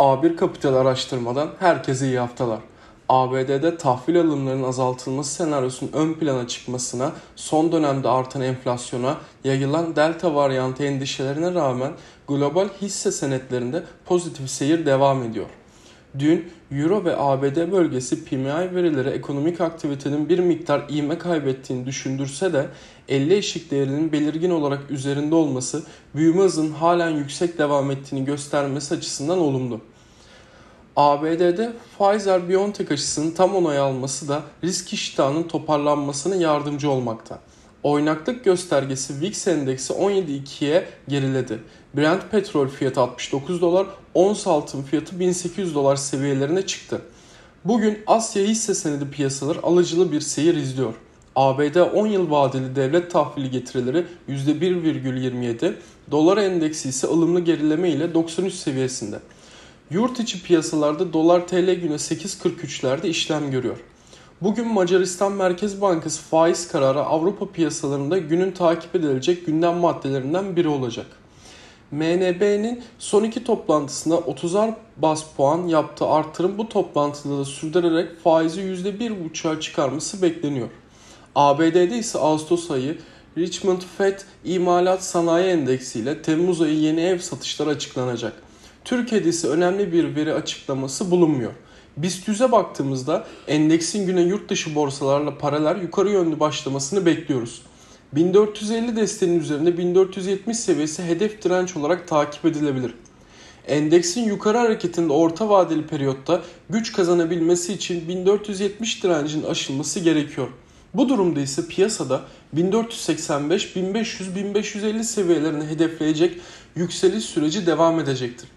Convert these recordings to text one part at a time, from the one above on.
A1 Kapital araştırmadan herkese iyi haftalar. ABD'de tahvil alımlarının azaltılması senaryosunun ön plana çıkmasına, son dönemde artan enflasyona, yayılan delta varyantı endişelerine rağmen global hisse senetlerinde pozitif seyir devam ediyor. Dün Euro ve ABD bölgesi PMI verileri ekonomik aktivitenin bir miktar ivme kaybettiğini düşündürse de 50 eşik değerinin belirgin olarak üzerinde olması büyüme hızının halen yüksek devam ettiğini göstermesi açısından olumlu. ABD'de Pfizer-BioNTech aşısının tam onay alması da risk iştahının toparlanmasına yardımcı olmakta. Oynaklık göstergesi VIX endeksi 17.2'ye geriledi. Brent petrol fiyatı 69 dolar, ons altın fiyatı 1800 dolar seviyelerine çıktı. Bugün Asya hisse senedi piyasaları alıcılı bir seyir izliyor. ABD 10 yıl vadeli devlet tahvili getirileri %1,27, dolar endeksi ise ılımlı gerileme ile 93 seviyesinde. Yurt içi piyasalarda dolar TL güne 8.43'lerde işlem görüyor. Bugün Macaristan Merkez Bankası faiz kararı Avrupa piyasalarında günün takip edilecek gündem maddelerinden biri olacak. MNB'nin son iki toplantısında 30'ar bas puan yaptığı artırım bu toplantıda da sürdürerek faizi %1,5'a çıkarması bekleniyor. ABD'de ise Ağustos ayı Richmond Fed İmalat Sanayi Endeksi ile Temmuz ayı yeni ev satışları açıklanacak. Türkiye'de ise önemli bir veri açıklaması bulunmuyor. BIST 100'e baktığımızda endeksin güne yurt dışı borsalarla paralel yukarı yönlü başlamasını bekliyoruz. 1450 desteğinin üzerinde 1470 seviyesi hedef direnç olarak takip edilebilir. Endeksin yukarı hareketinde orta vadeli periyotta güç kazanabilmesi için 1470 direncin aşılması gerekiyor. Bu durumda ise piyasada 1485, 1500, 1550 seviyelerini hedefleyecek yükseliş süreci devam edecektir.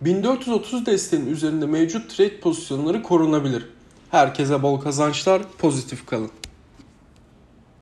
1430 desteğinin üzerinde mevcut trade pozisyonları korunabilir. Herkese bol kazançlar, pozitif kalın.